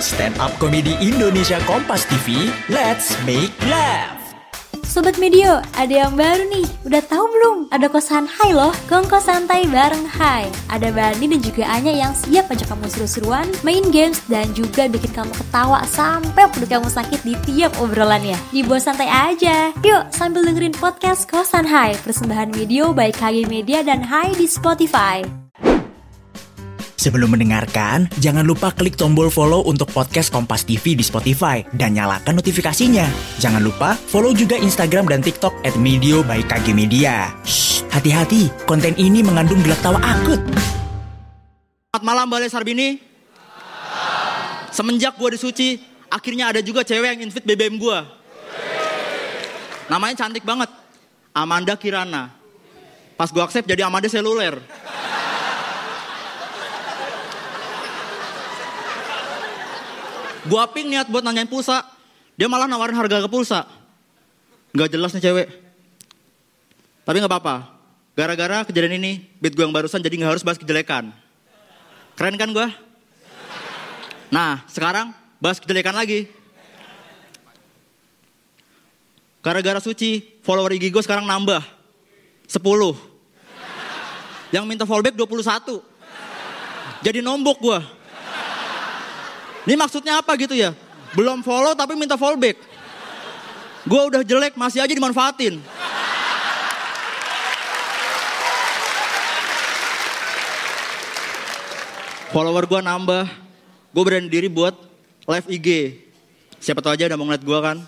Stand up komedi Indonesia Kompas TV, let's make laugh. Sobat Medio, ada yang baru nih. Udah tahu belum? Ada kosan Hai loh, kongko santai bareng Hai. Ada Bani dan juga Anya yang siap ajak kamu seru-seruan, main games, dan juga bikin kamu ketawa sampai perut kamu sakit di tiap obrolannya. Dibuat santai aja. Yuk, sambil dengerin podcast Kosan Hai, persembahan video by KG Media dan Hai di Spotify. Sebelum mendengarkan, jangan lupa klik tombol follow untuk podcast Kompas TV di Spotify dan nyalakan notifikasinya. Jangan lupa follow juga Instagram dan TikTok at Medio by KG Media. Hati-hati, konten ini mengandung gelak tawa akut. Selamat malam Balai Sarbini. Semenjak gue disuci, akhirnya ada juga cewek yang invite BBM gue. Namanya cantik banget. Amanda Kirana. Pas gue accept jadi Amanda seluler. Gue ping niat buat nanyain pulsa. Dia malah nawarin harga ke pulsa. Gak jelas nih cewek. Tapi gak apa-apa. Gara-gara kejadian ini, beat gue yang barusan jadi gak harus bahas kejelekan. Keren kan gue? Nah, sekarang bahas kejelekan lagi. Gara-gara suci, follower IG gue sekarang nambah. 10. Yang minta fallback 21. Jadi nombok gue. Ini maksudnya apa gitu ya? Belum follow tapi minta fallback. Gue udah jelek masih aja dimanfaatin. Follower gue nambah. Gue berani diri buat live IG. Siapa tahu aja udah mau ngeliat gue kan.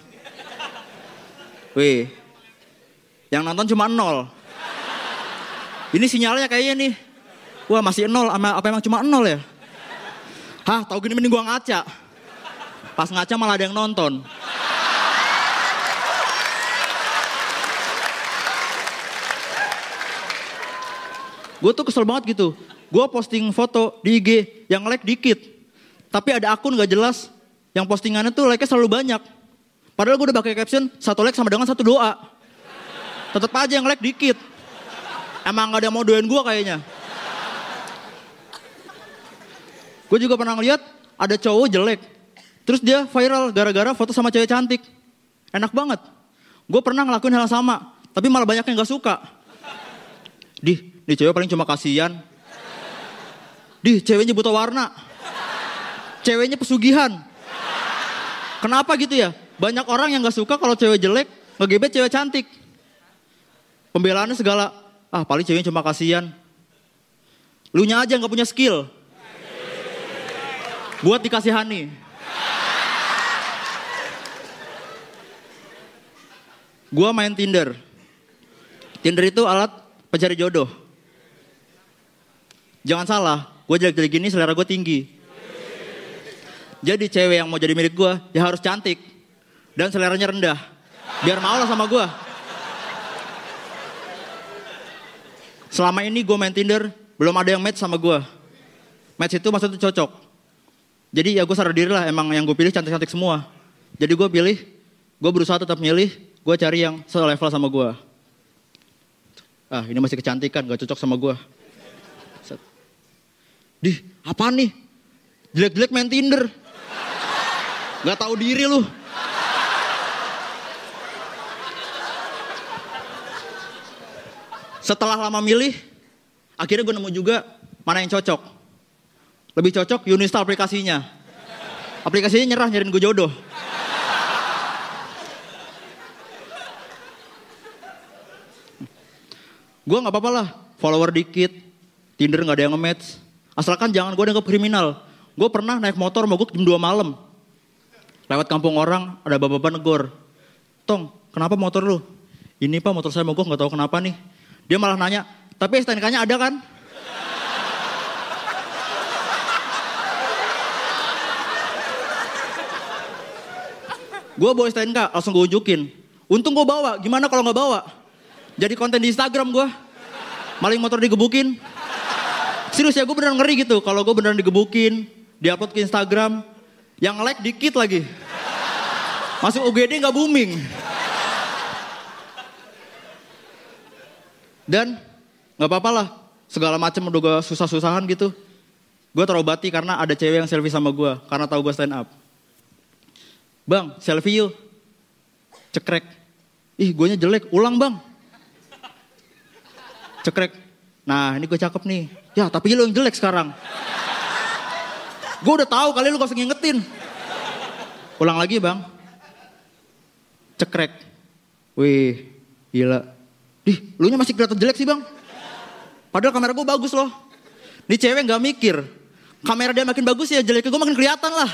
Wih. Yang nonton cuma nol. Ini sinyalnya kayaknya nih. Wah masih nol, apa emang cuma nol ya? Hah, tau gini mending gua ngaca. Pas ngaca malah ada yang nonton. Gue tuh kesel banget gitu. Gue posting foto di IG yang like dikit. Tapi ada akun gak jelas yang postingannya tuh like-nya selalu banyak. Padahal gue udah pakai caption satu like sama dengan satu doa. Tetap aja yang like dikit. Emang gak ada yang mau doain gue kayaknya. Gue juga pernah ngeliat ada cowok jelek. Terus dia viral gara-gara foto sama cewek cantik. Enak banget. Gue pernah ngelakuin hal sama. Tapi malah banyak yang gak suka. Dih, nih cewek paling cuma kasihan. Dih, ceweknya buta warna. Ceweknya pesugihan. Kenapa gitu ya? Banyak orang yang gak suka kalau cewek jelek, ngegebet cewek cantik. Pembelaannya segala, ah paling ceweknya cuma kasihan. Lu nya aja gak punya skill. Buat dikasihani. Gua main Tinder. Tinder itu alat pencari jodoh. Jangan salah, gue jelek-jelek gini selera gue tinggi. Jadi cewek yang mau jadi milik gue, ya harus cantik. Dan seleranya rendah. Biar mau lah sama gue. Selama ini gue main Tinder, belum ada yang match sama gue. Match itu maksudnya cocok. Jadi ya gue sadar diri lah, emang yang gue pilih cantik-cantik semua. Jadi gue pilih, gue berusaha tetap milih, gue cari yang selevel sama gue. Ah ini masih kecantikan, gak cocok sama gue. Dih, apa nih? Jelek-jelek main Tinder. Gak tahu diri lu. Setelah lama milih, akhirnya gue nemu juga mana yang cocok. Lebih cocok Unistar aplikasinya. Aplikasinya nyerah nyariin gue jodoh. Gue gak apa-apa lah, follower dikit, Tinder gak ada yang nge-match. Asalkan jangan gue dianggap kriminal. Gue pernah naik motor mogok jam 2 malam. Lewat kampung orang, ada bapak-bapak negor. Tong, kenapa motor lu? Ini pak motor saya mogok gak tahu kenapa nih. Dia malah nanya, tapi STNK-nya ada kan? Gue bawa STNK, langsung gue unjukin. Untung gue bawa, gimana kalau gak bawa? Jadi konten di Instagram gue. Maling motor digebukin. Serius ya gue beneran ngeri gitu. Kalau gue beneran digebukin, diupload ke Instagram. Yang like dikit lagi. Masuk UGD gak booming. Dan gak apa-apa lah. Segala macam udah gue susah-susahan gitu. Gue terobati karena ada cewek yang selfie sama gue karena tahu gue stand up. Bang, selfie yuk. Cekrek. Ih, guanya jelek. Ulang bang. Cekrek. Nah, ini gue cakep nih. Ya, tapi lu yang jelek sekarang. Gue udah tahu kali lu gak usah ngingetin. Ulang lagi bang. Cekrek. Wih, gila. Dih, lu nya masih kelihatan jelek sih bang. Padahal kamera gue bagus loh. Ini cewek gak mikir. Kamera dia makin bagus ya jeleknya gue makin kelihatan lah.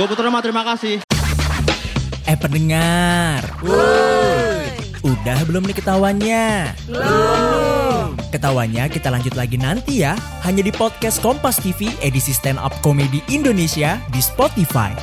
Gue putar nama terima kasih. Eh pendengar. Udah belum nih ketahuannya? Belum. Ketahuannya kita lanjut lagi nanti ya. Hanya di podcast Kompas TV edisi stand up komedi Indonesia di Spotify.